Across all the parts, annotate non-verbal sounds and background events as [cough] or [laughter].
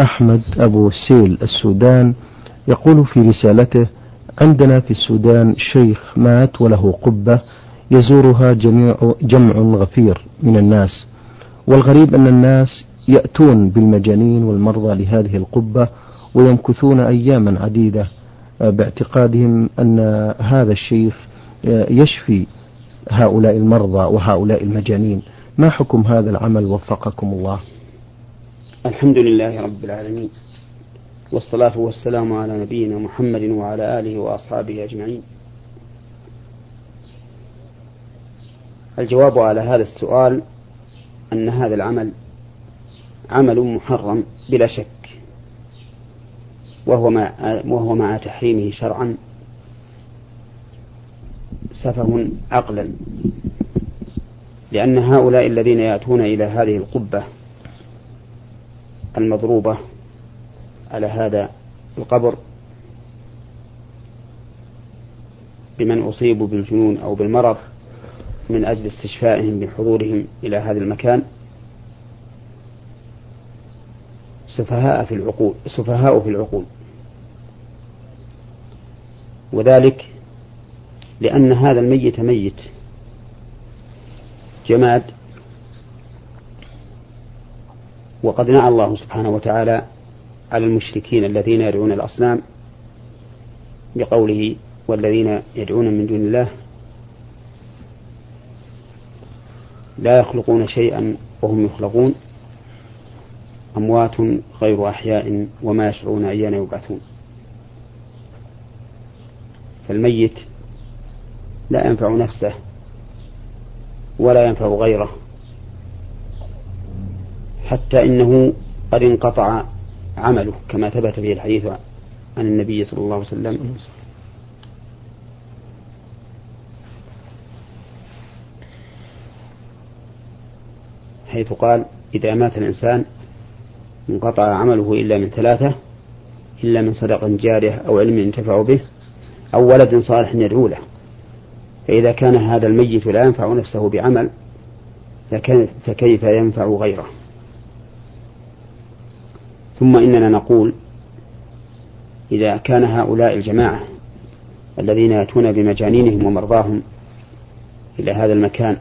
أحمد أبو سيل السودان يقول في رسالته عندنا في السودان شيخ مات وله قبة يزورها جميع جمع غفير من الناس. والغريب أن الناس يأتون بالمجانين والمرضى لهذه القبة ويمكثون أياما عديدة باعتقادهم أن هذا الشيخ يشفي هؤلاء المرضى وهؤلاء المجانين. ما حكم هذا العمل وفقكم الله؟ الحمد لله رب العالمين والصلاة والسلام على نبينا محمد وعلى آله وأصحابه أجمعين. الجواب على هذا السؤال أن هذا العمل عمل محرم بلا شك وهو مع, وهو مع تحريمه شرعا سفه عقلا لأن هؤلاء الذين يأتون إلى هذه القبة المضروبة على هذا القبر بمن أصيبوا بالجنون أو بالمرض من أجل استشفائهم بحضورهم إلى هذا المكان. سفهاء في العقول سفهاء في العقول. وذلك لأن هذا الميت ميت. جماد وقد نعى الله سبحانه وتعالى على المشركين الذين يدعون الأصنام بقوله والذين يدعون من دون الله لا يخلقون شيئا وهم يخلقون أموات غير أحياء وما يشعرون أيان يبعثون. فالميت لا ينفع نفسه ولا ينفع غيره. حتى إنه قد انقطع عمله كما ثبت في الحديث عن النبي صلى الله عليه وسلم. حيث قال إذا مات الإنسان انقطع عمله إلا من ثلاثة إلا من صدق جارية أو علم ينتفع به أو ولد صالح يدعو له. فإذا كان هذا الميت لا ينفع نفسه بعمل فكيف ينفع غيره؟ ثم إننا نقول إذا كان هؤلاء الجماعة الذين يأتون بمجانينهم ومرضاهم إلى هذا المكان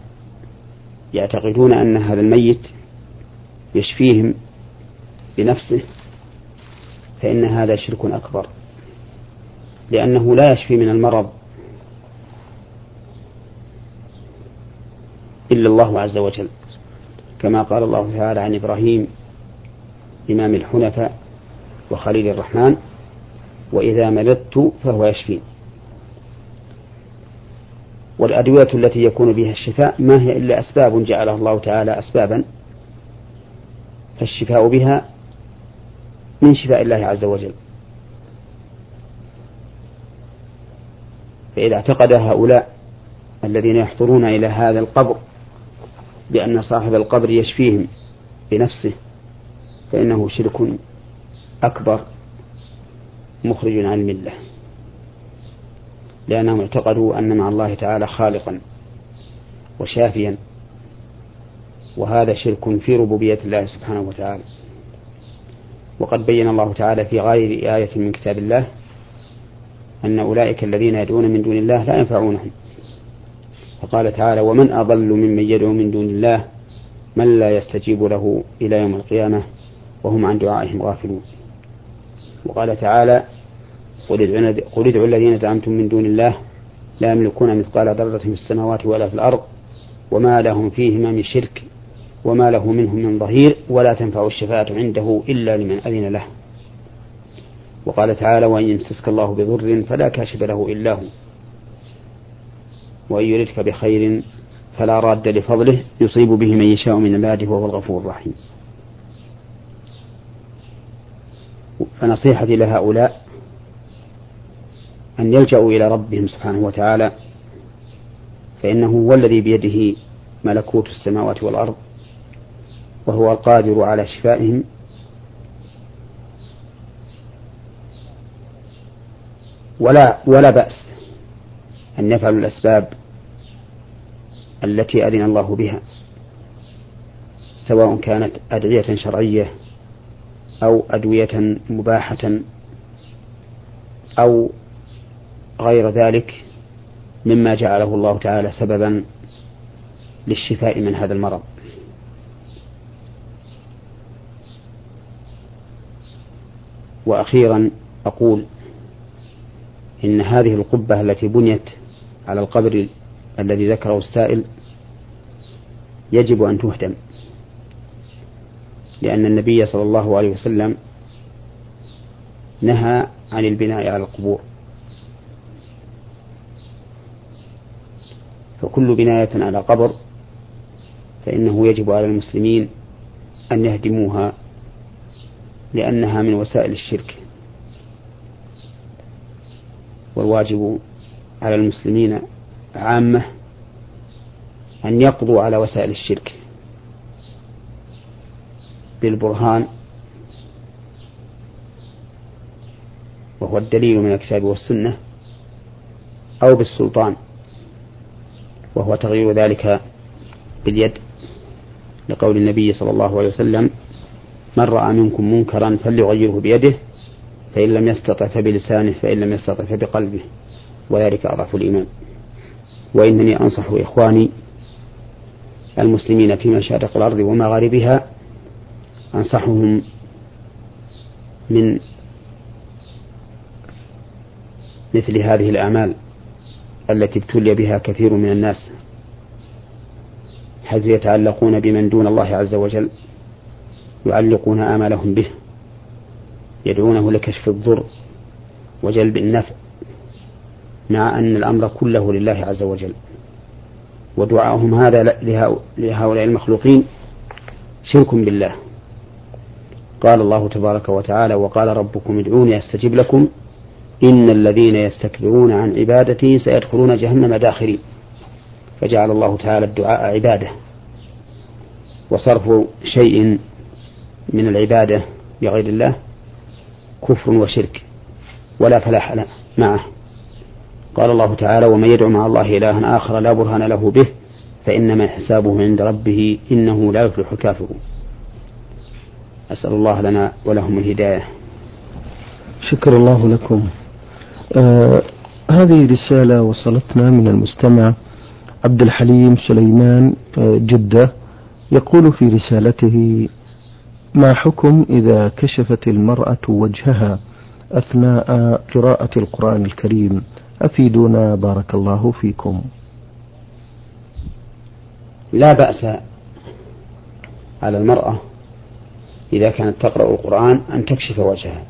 يعتقدون أن هذا الميت يشفيهم بنفسه فإن هذا شرك أكبر لأنه لا يشفي من المرض إلا الله عز وجل. كما قال الله تعالى عن إبراهيم إمام الحنفاء وخليل الرحمن وإذا مرضت فهو يشفين والأدوية التي يكون بها الشفاء ما هي إلا أسباب جعلها الله تعالى أسبابا فالشفاء بها من شفاء الله عز وجل. فإذا اعتقد هؤلاء الذين يحضرون إلى هذا القبر بأن صاحب القبر يشفيهم بنفسه فإنه شرك أكبر مخرج عن الملة لأنهم اعتقدوا أن مع الله تعالى خالقا وشافيا وهذا شرك في ربوبية الله سبحانه وتعالى. وقد بين الله تعالى في غير آية من كتاب الله أن أولئك الذين يدعون من دون الله لا ينفعونهم. فقال تعالى ومن أضل ممن يدعو من دون الله من لا يستجيب له إلى يوم القيامة وهم عن دعائهم غافلون. وقال تعالى قل ادعوا الذين زعمتم من دون الله لا يملكون مثقال ذرة في السماوات ولا في الأرض وما لهم فيهما من شرك وما له منهم من ظهير ولا تنفع الشفاعة عنده إلا لمن أذن له. وقال تعالى وإن يمسسك الله بضر فلا كاشف له إلا هو وإن يردك بخير فلا راد لفضله يصيب به من يشاء من عباده وهو الغفور الرحيم. فنصيحتي لهؤلاء أن يلجأوا إلى ربهم سبحانه وتعالى فإنه هو الذي بيده ملكوت السماوات والأرض وهو القادر على شفائهم. ولا ولا بأس أن يفعلوا الأسباب التي أذن الله بها سواء كانت أدعية شرعية أو أدوية مباحة أو غير ذلك مما جعله الله تعالى سببا للشفاء من هذا المرض. وأخيرا أقول إن هذه القبة التي بنيت على القبر الذي ذكره السائل يجب أن تهدم. لأن النبي صلى الله عليه وسلم نهى عن البناء على القبور. فكل بناية على قبر فإنه يجب على المسلمين أن يهدموها لأنها من وسائل الشرك. والواجب على المسلمين عامة أن يقضوا على وسائل الشرك. بالبرهان. وهو الدليل من الكتاب والسنة أو بالسلطان. وهو تغيير ذلك باليد. لقول النبي صلى الله عليه وسلم من رأى منكم منكرا فليغيره بيده فإن لم يستطع فبلسانه فإن لم يستطع فبقلبه. وذلك أضعف الإيمان. وإنني أنصح إخواني المسلمين في مشارق الأرض ومغاربها أنصحهم من مثل هذه الأعمال التي ابتلي بها كثير من الناس حيث يتعلقون بمن دون الله عز وجل يعلقون آمالهم به يدعونه لكشف الضر وجلب النفع مع أن الأمر كله لله عز وجل. ودعاؤهم هذا لهؤلاء المخلوقين شرك بالله. قال الله تبارك وتعالى وقال ربكم ادعوني أستجب لكم إن الذين يستكبرون عن عبادتي سيدخلون جهنم داخرين. فجعل الله تعالى الدعاء عبادة. وصرف شيء من العبادة لغير الله كفر وشرك. ولا فلاح معه. قال الله تعالى ومن يدعو مع الله إلها آخر لا برهان له به فإنما حسابه عند ربه إنه لا يفلح الكافرون. أسأل الله لنا ولهم الهداية. شكر الله لكم. آه هذه رسالة وصلتنا من المستمع عبد الحليم سليمان آه جدة يقول في رسالته ما حكم إذا كشفت المرأة وجهها أثناء قراءة القرآن الكريم؟ أفيدونا بارك الله فيكم. لا بأس على المرأة إذا كانت تقرأ القرآن أن تكشف وجهها.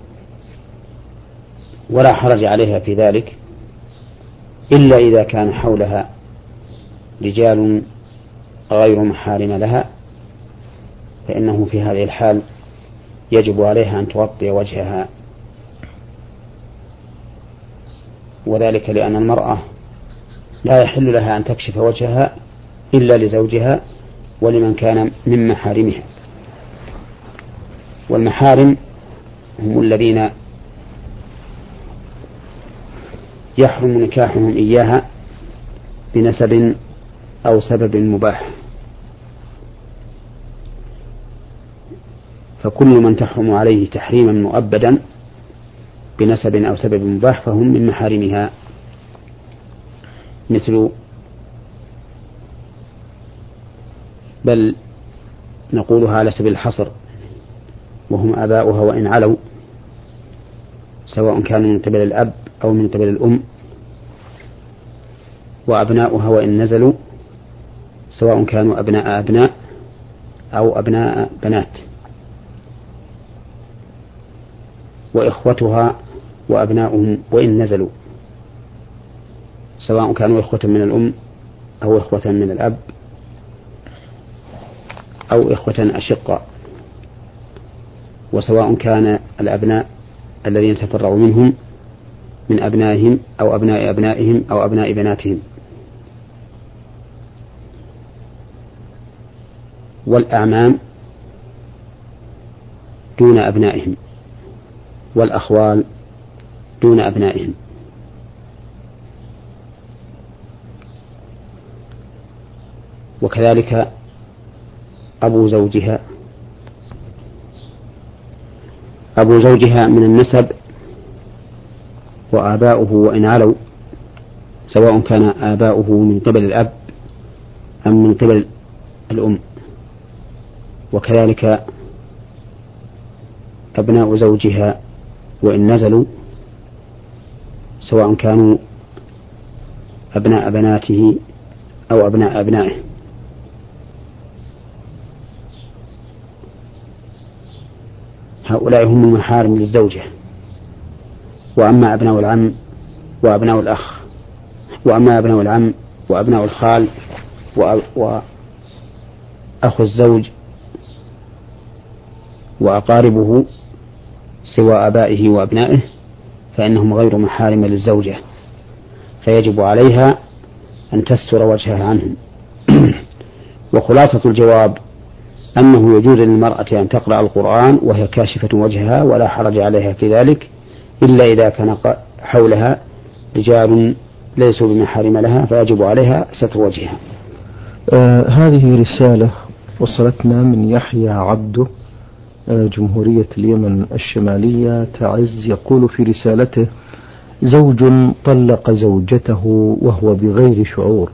ولا حرج عليها في ذلك إلا إذا كان حولها رجال غير محارم لها فإنه في هذه الحال يجب عليها أن تغطي وجهها. وذلك لأن المرأة لا يحل لها أن تكشف وجهها إلا لزوجها ولمن كان من محارمها. والمحارم هم الذين يحرم نكاحهم إياها بنسب أو سبب مباح. فكل من تحرم عليه تحريما مؤبدا بنسب أو سبب مباح فهم من محارمها. مثل بل نقولها على سبيل الحصر وهم آباؤها وإن علوا سواء كانوا من قبل الأب أو من قبل الأم وأبناؤها وإن نزلوا سواء كانوا أبناء أبناء أو أبناء بنات. وإخوتها وأبناؤهم وإن نزلوا سواء كانوا إخوة من الأم أو إخوة من الأب أو إخوة أشقاء. وسواء كان الأبناء الذين تفرعوا منهم من أبنائهم أو أبناء أبنائهم أو أبناء بناتهم. والأعمام دون أبنائهم والأخوال دون أبنائهم. وكذلك أبو زوجها أبو زوجها من النسب وآباؤه وإن علوا سواء كان آباؤه من قبل الأب أم من قبل الأم. وكذلك أبناء زوجها وإن نزلوا سواء كانوا أبناء بناته أو أبناء أبنائه. هؤلاء هم المحارم للزوجة وأما أبناء العم وأبناء الأخ وأما أبناء العم وأبناء الخال وأخو الزوج وأقاربه سوى آبائه وأبنائه فإنهم غير محارم للزوجة. فيجب عليها أن تستر وجهها عنهم. [clears throat] وخلاصة الجواب أنه يجوز للمرأة أن تقرأ القرآن وهي كاشفة وجهها ولا حرج عليها في ذلك إلا إذا كان حولها رجال ليسوا بمحارم لها فيجب عليها ستر وجهها. آه هذه رسالة وصلتنا من يحيى عبده آه جمهورية اليمن الشمالية. تعز يقول في رسالته زوج طلق زوجته وهو بغير شعور.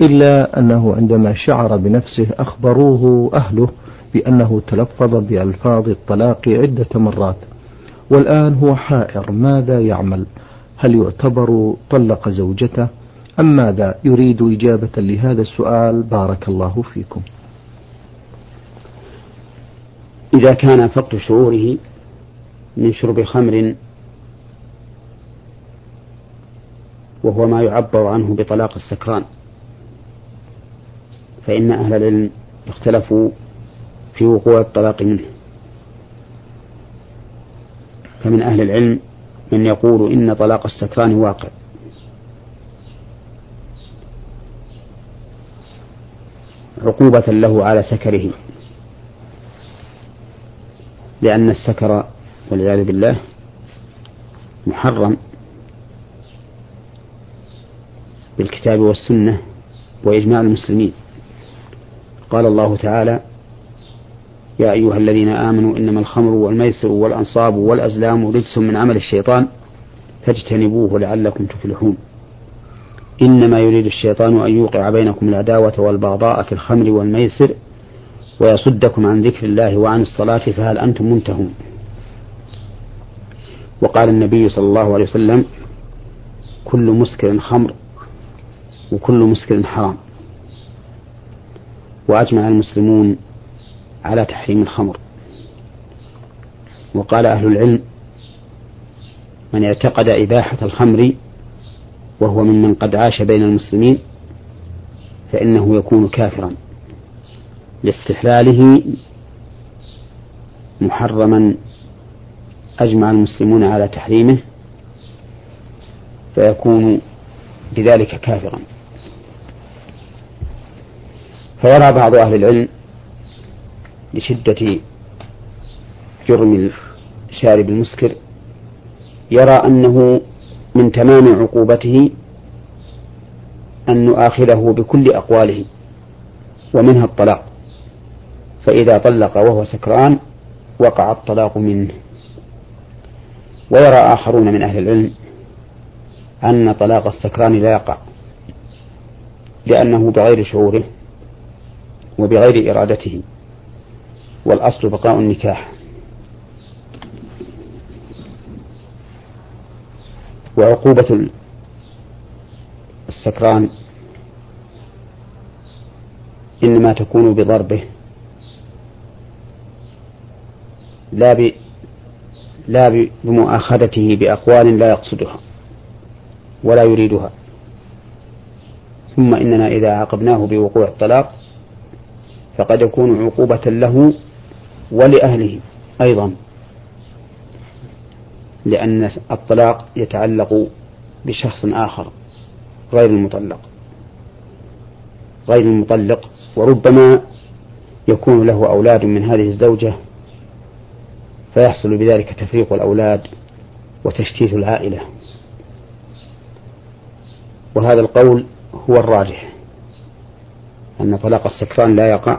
إلا أنه عندما شعر بنفسه أخبروه أهله بأنه تلفظ بألفاظ الطلاق عدة مرات. والآن هو حائر ماذا يعمل؟ هل يعتبر طلق زوجته؟ أم ماذا يريد إجابة لهذا السؤال؟ بارك الله فيكم. إذا كان فقد شعوره من شرب خمر وهو ما يعبر عنه بطلاق السكران فإن أهل العلم اختلفوا في وقوع الطلاق منه. فمن أهل العلم من يقول إن طلاق السكران واقع. عقوبة له على سكره. لأن السكر والعياذ بالله محرم بالكتاب والسنة وإجماع المسلمين. قال الله تعالى يا أيها الذين آمنوا إنما الخمر والميسر والأنصاب والأزلام رجس من عمل الشيطان فاجتنبوه لعلكم تفلحون. إنما يريد الشيطان أن يوقع بينكم العداوة والبغضاء في الخمر والميسر ويصدكم عن ذكر الله وعن الصلاة فهل أنتم منتهون؟ وقال النبي صلى الله عليه وسلم كل مسكر خمر وكل مسكر حرام. وأجمع المسلمون على تحريم الخمر. وقال أهل العلم من اعتقد إباحة الخمر وهو ممن قد عاش بين المسلمين فإنه يكون كافرا. لاستحلاله محرما أجمع المسلمون على تحريمه فيكون بذلك كافرا. فيرى بعض أهل العلم لشدة جرم شارب المسكر يرى أنه من تمام عقوبته أن نؤاخذه بكل أقواله ومنها الطلاق. فإذا طلق وهو سكران وقع الطلاق منه. ويرى آخرون من أهل العلم أن طلاق السكران لا يقع لأنه بغير شعوره وبغير إرادته. والأصل بقاء النكاح. وعقوبة السكران. إنما تكون بضربه. لا ب لا بمؤاخذته بأقوال لا يقصدها. ولا يريدها. ثم إننا إذا عاقبناه بوقوع الطلاق فقد يكون عقوبة له ولأهله أيضا. لأن الطلاق يتعلق بشخص آخر غير المطلق. غير المطلق وربما يكون له أولاد من هذه الزوجة فيحصل بذلك تفريق الأولاد وتشتيت العائلة. وهذا القول هو الراجح. أن طلاق السكران لا يقع.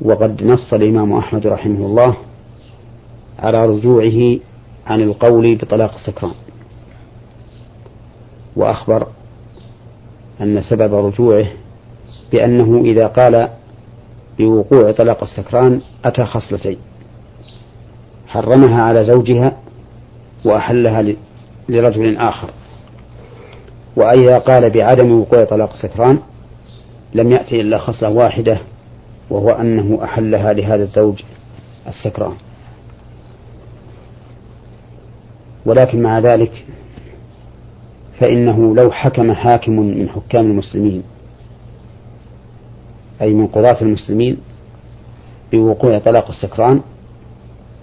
وقد نص الإمام أحمد رحمه الله على رجوعه عن القول بطلاق السكران. وأخبر أن سبب رجوعه بأنه إذا قال بوقوع طلاق السكران أتى خصلتين. حرمها على زوجها وأحلها لرجل آخر. وإذا قال بعدم وقوع طلاق السكران لم يأتي إلا خصلة واحدة وهو أنه أحلها لهذا الزوج السكران. ولكن مع ذلك فإنه لو حكم حاكم من حكام المسلمين أي من قضاة المسلمين بوقوع طلاق السكران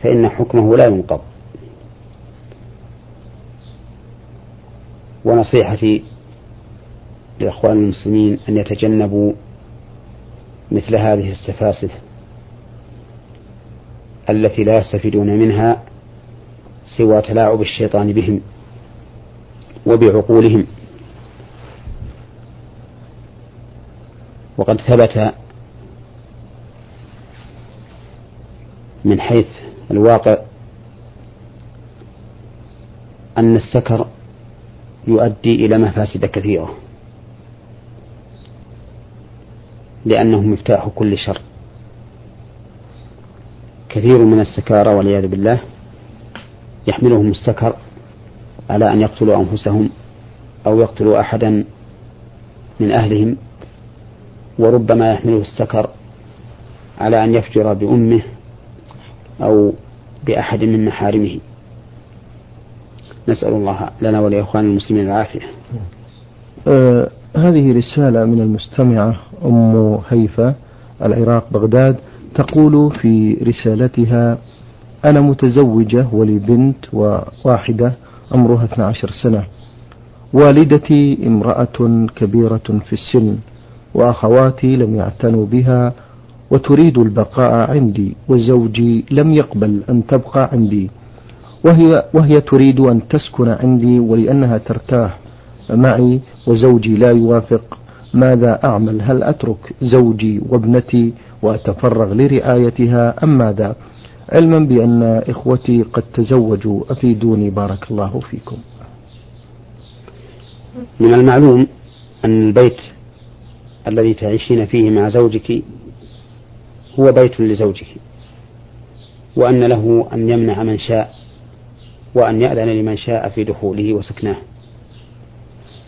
فإن حكمه لا ينقض. ونصيحتي لإخوان المسلمين أن يتجنبوا مثل هذه السفاسف التي لا يستفيدون منها سوى تلاعب الشيطان بهم وبعقولهم. وقد ثبت من حيث الواقع أن السكر يؤدي إلى مفاسد كثيرة. لأنه مفتاح كل شر. كثير من السكارى والعياذ بالله يحملهم السكر على أن يقتلوا أنفسهم أو يقتلوا أحدا من أهلهم وربما يحمله السكر على أن يفجر بأمه أو بأحد من محارمه. نسأل الله لنا ولإخوان المسلمين العافية. آه هذه رسالة من المستمعة أم هيفا العراق بغداد تقول في رسالتها أنا متزوجة ولي بنت واحدة عمرها 12 سنة. والدتي امرأة كبيرة في السن وأخواتي لم يعتنوا بها وتريد البقاء عندي وزوجي لم يقبل أن تبقى عندي. وهي, وهي تريد أن تسكن عندي ولأنها ترتاح معي وزوجي لا يوافق. ماذا أعمل؟ هل أترك زوجي وابنتي وأتفرغ لرعايتها أم ماذا؟ علما بأن إخوتي قد تزوجوا أفيدوني بارك الله فيكم. من المعلوم أن البيت الذي تعيشين فيه مع زوجك هو بيت لزوجك وأن له أن يمنع من شاء وأن يأذن لمن شاء في دخوله وسكناه.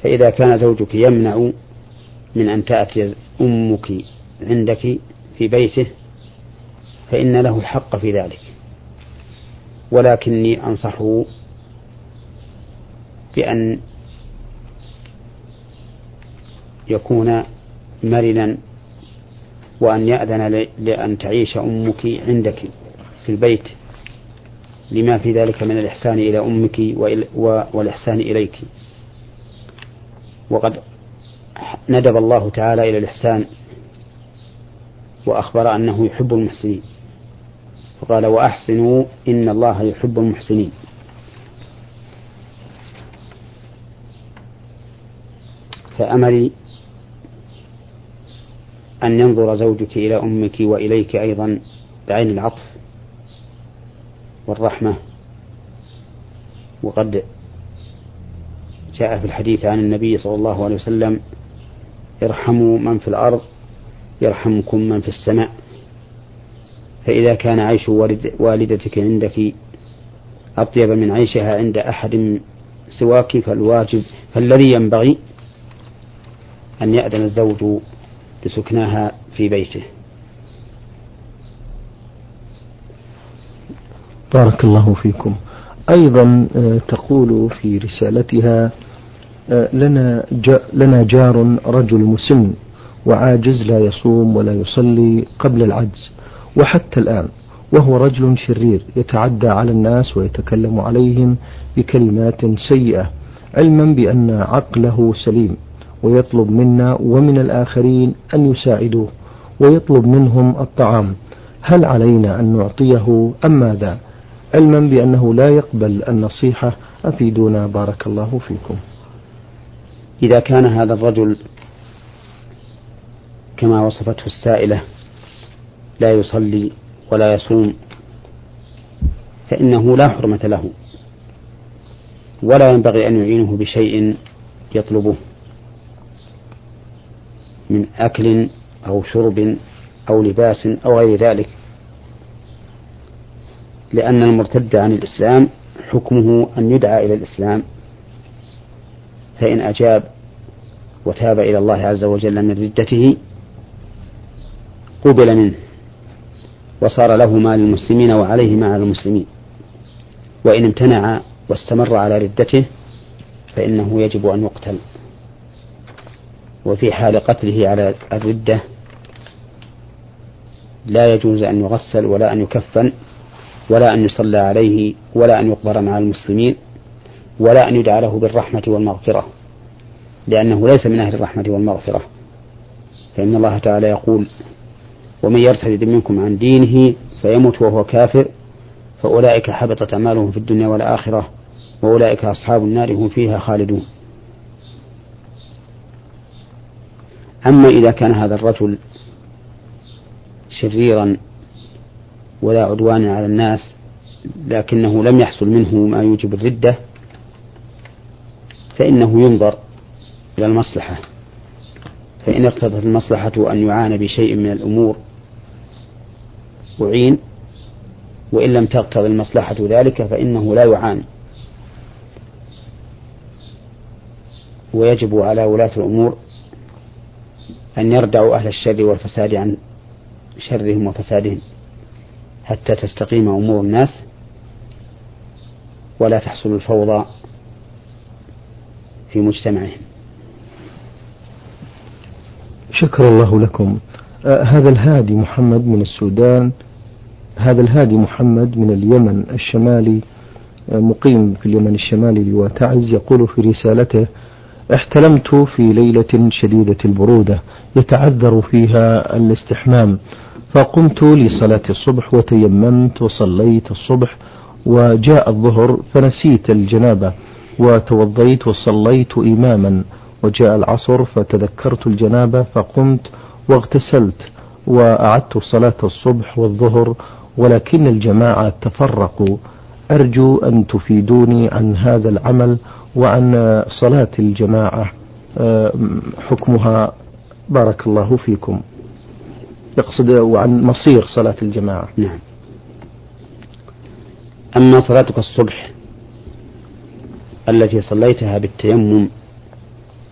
فإذا كان زوجك يمنع من أن تأتي أمك عندك في بيته فإن له الحق في ذلك. ولكني أنصحه بأن يكون مرنا وأن يأذن لأن تعيش أمك عندك في البيت. لما في ذلك من الإحسان إلى أمك والإحسان إليك. وقد ندب الله تعالى إلى الإحسان وأخبر أنه يحب المحسنين. فقال وأحسنوا إن الله يحب المحسنين. فأملي أن ينظر زوجك إلى أمك وإليك أيضا بعين العطف والرحمة وقد جاء في الحديث عن النبي صلى الله عليه وسلم ارحموا من في الأرض يرحمكم من في السماء. فإذا كان عيش والدتك عندك أطيب من عيشها عند أحد سواك فالواجب فالذي ينبغي أن يأذن الزوج بسكناها في بيته. بارك الله فيكم. أيضا آه، تقول في رسالتها آه، لنا لنا جار رجل مسن وعاجز لا يصوم ولا يصلي قبل العجز وحتى الآن وهو رجل شرير يتعدى على الناس ويتكلم عليهم بكلمات سيئة علما بأن عقله سليم ويطلب منا ومن الآخرين أن يساعدوه ويطلب منهم الطعام هل علينا أن نعطيه أم ماذا؟ علما بأنه لا يقبل النصيحة. أفيدونا. بارك الله فيكم. إذا كان هذا الرجل كما وصفته السائلة لا يصلي ولا يصوم فإنه لا حرمة له ولا ينبغي أن يعينه بشيء يطلبه من أكل أو شرب أو لباس أو غير ذلك. لأن المرتد عن الإسلام حكمه أن يدعى إلى الإسلام فإن أجاب وتاب إلى الله عز وجل من ردته قبل منه وصار له ما للمسلمين وعليه ما على المسلمين وإن امتنع واستمر على ردته فإنه يجب أن يقتل. وفي حال قتله على الردة لا يجوز أن يغسل ولا أن يكفن. ولا أن يصلى عليه ولا أن يقبر مع المسلمين ولا أن يدعى له بالرحمة والمغفرة لأنه ليس من أهل الرحمة والمغفرة. فإن الله تعالى يقول ومن يرتد منكم عن دينه فيمت وهو كافر فأولئك حبطت أعمالهم في الدنيا والآخرة وأولئك أصحاب النار هم فيها خالدون. أما إذا كان هذا الرجل شريرا ولا عدوان على الناس لكنه لم يحصل منه ما يوجب الردة فإنه ينظر إلى المصلحة. فإن اقتضت المصلحة أن يعان بشيء من الأمور أعين وإن لم تقتضي المصلحة ذلك فإنه لا يعان. ويجب على ولاة الأمور أن يردعوا أهل الشر والفساد عن شرهم وفسادهم. حتى تستقيم أمور الناس ولا تحصل الفوضى في مجتمعهم. شكر الله لكم. آه هذا الهادي محمد من السودان هذا الهادي محمد من اليمن الشمالي آه مقيم في اليمن الشمالي لواء تعز يقول في رسالته احتلمت في ليلة شديدة البرودة يتعذر فيها الاستحمام فقمت لصلاة الصبح وتيممت وصليت الصبح وجاء الظهر فنسيت الجنابة وتوضيت وصليت إماما وجاء العصر فتذكرت الجنابة فقمت واغتسلت وأعدت صلاة الصبح والظهر ولكن الجماعة تفرقوا أرجو أن تفيدوني عن هذا العمل وعن صلاة الجماعة حكمها. بارك الله فيكم. يقصد وعن مصير صلاة الجماعة. نعم. أما صلاتك الصبح التي صليتها بالتيمم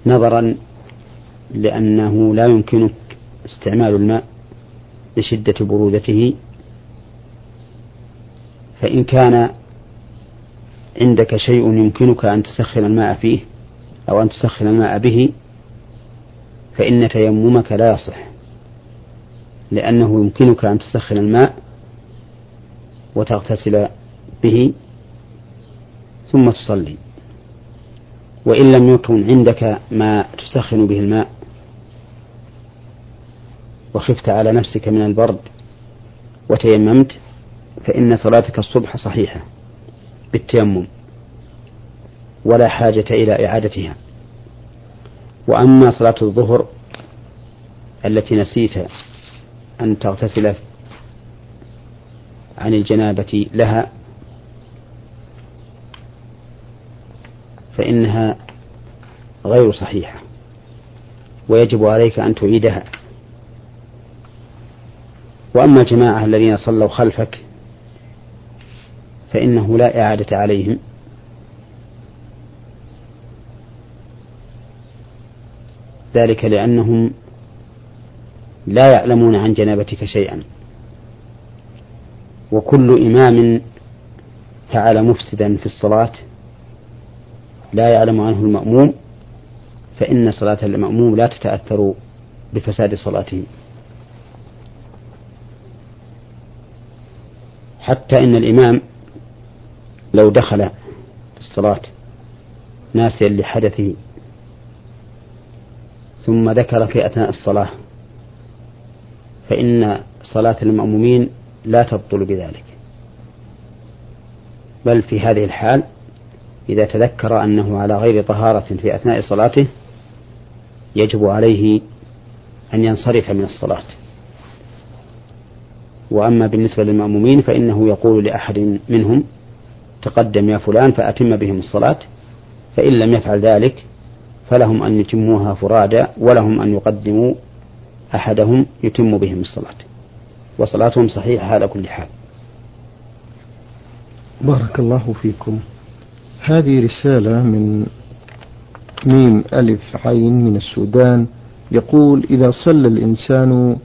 نظرا لأنه لا يمكنك استعمال الماء لشدة برودته فإن كان عندك شيء يمكنك أن تسخن الماء فيه أو أن تسخن الماء به فإن تيممك لا يصح. لأنه يمكنك أن تسخن الماء وتغتسل به ثم تصلي. وإن لم يكن عندك ما تسخن به الماء وخفت على نفسك من البرد وتيممت فإن صلاتك الصبح صحيحة بالتيمم ولا حاجة إلى إعادتها. وأما صلاة الظهر التي نسيت أن تغتسل عن الجنابة لها فإنها غير صحيحة ويجب عليك أن تعيدها. وأما الجماعة الذين صلوا خلفك فإنه لا إعادة عليهم. ذلك لأنهم لا يعلمون عن جنابتك شيئا. وكل إمام فعل مفسدا في الصلاة لا يعلم عنه المأموم فإن صلاة المأموم لا تتأثر بفساد صلاته. حتى إن الإمام لو دخل في الصلاة ناسيا لحدثه ثم ذكر في أثناء الصلاة فإن صلاة المأمومين لا تبطل بذلك. بل في هذه الحال إذا تذكر أنه على غير طهارة في أثناء صلاته يجب عليه أن ينصرف من الصلاة. وأما بالنسبة للمأمومين فإنه يقول لأحد منهم تقدم يا فلان فأتم بهم الصلاة فإن لم يفعل ذلك فلهم أن يتموها فرادى ولهم أن يقدموا أحدهم يتم بهم الصلاة وصلاتهم صحيحة على كل حال. بارك الله فيكم. هذه رسالة من ميم ألف عين من السودان يقول إذا صلى الإنسان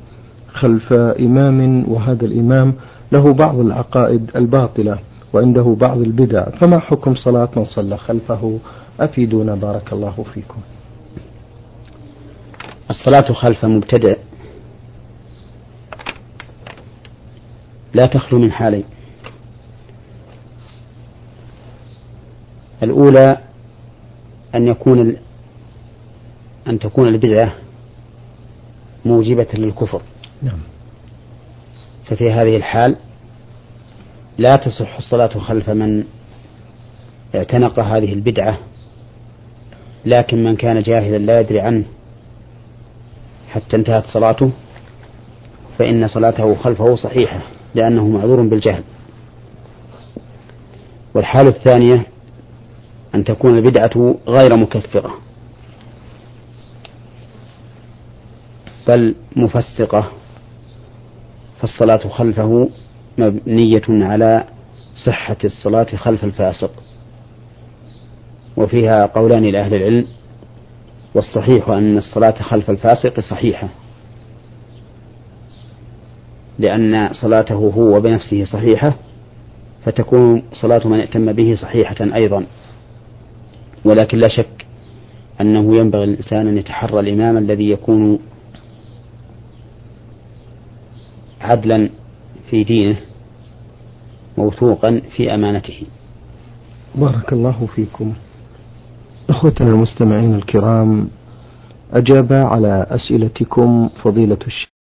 خلف إمام وهذا الإمام له بعض العقائد الباطلة وعنده بعض البدع فما حكم صلاة من صلى خلفه؟ أفيدونا. بارك الله فيكم. الصلاة خلف مبتدع لا تخلو من حالين. الأولى أن يكون أن تكون البدعة موجبة للكفر. نعم. ففي هذه الحال لا تصح الصلاة خلف من اعتنق هذه البدعة لكن من كان جاهلا لا يدري عنه. حتى انتهت صلاته فإن صلاته خلفه صحيحة لأنه معذور بالجهل. والحالة الثانية أن تكون البدعة غير مكفرة. بل مفسقة فالصلاة خلفه مبنية على صحة الصلاة خلف الفاسق. وفيها قولان لأهل العلم والصحيح أن الصلاة خلف الفاسق صحيحة لأن صلاته هو بنفسه صحيحة فتكون صلاة من ائتم به صحيحة أيضا. ولكن لا شك أنه ينبغي الإنسان أن يتحرى الإمام الذي يكون عدلا في دينه موثوقا في أمانته. بارك الله فيكم. أخوتنا المستمعين الكرام أجاب على أسئلتكم فضيلة الشيخ.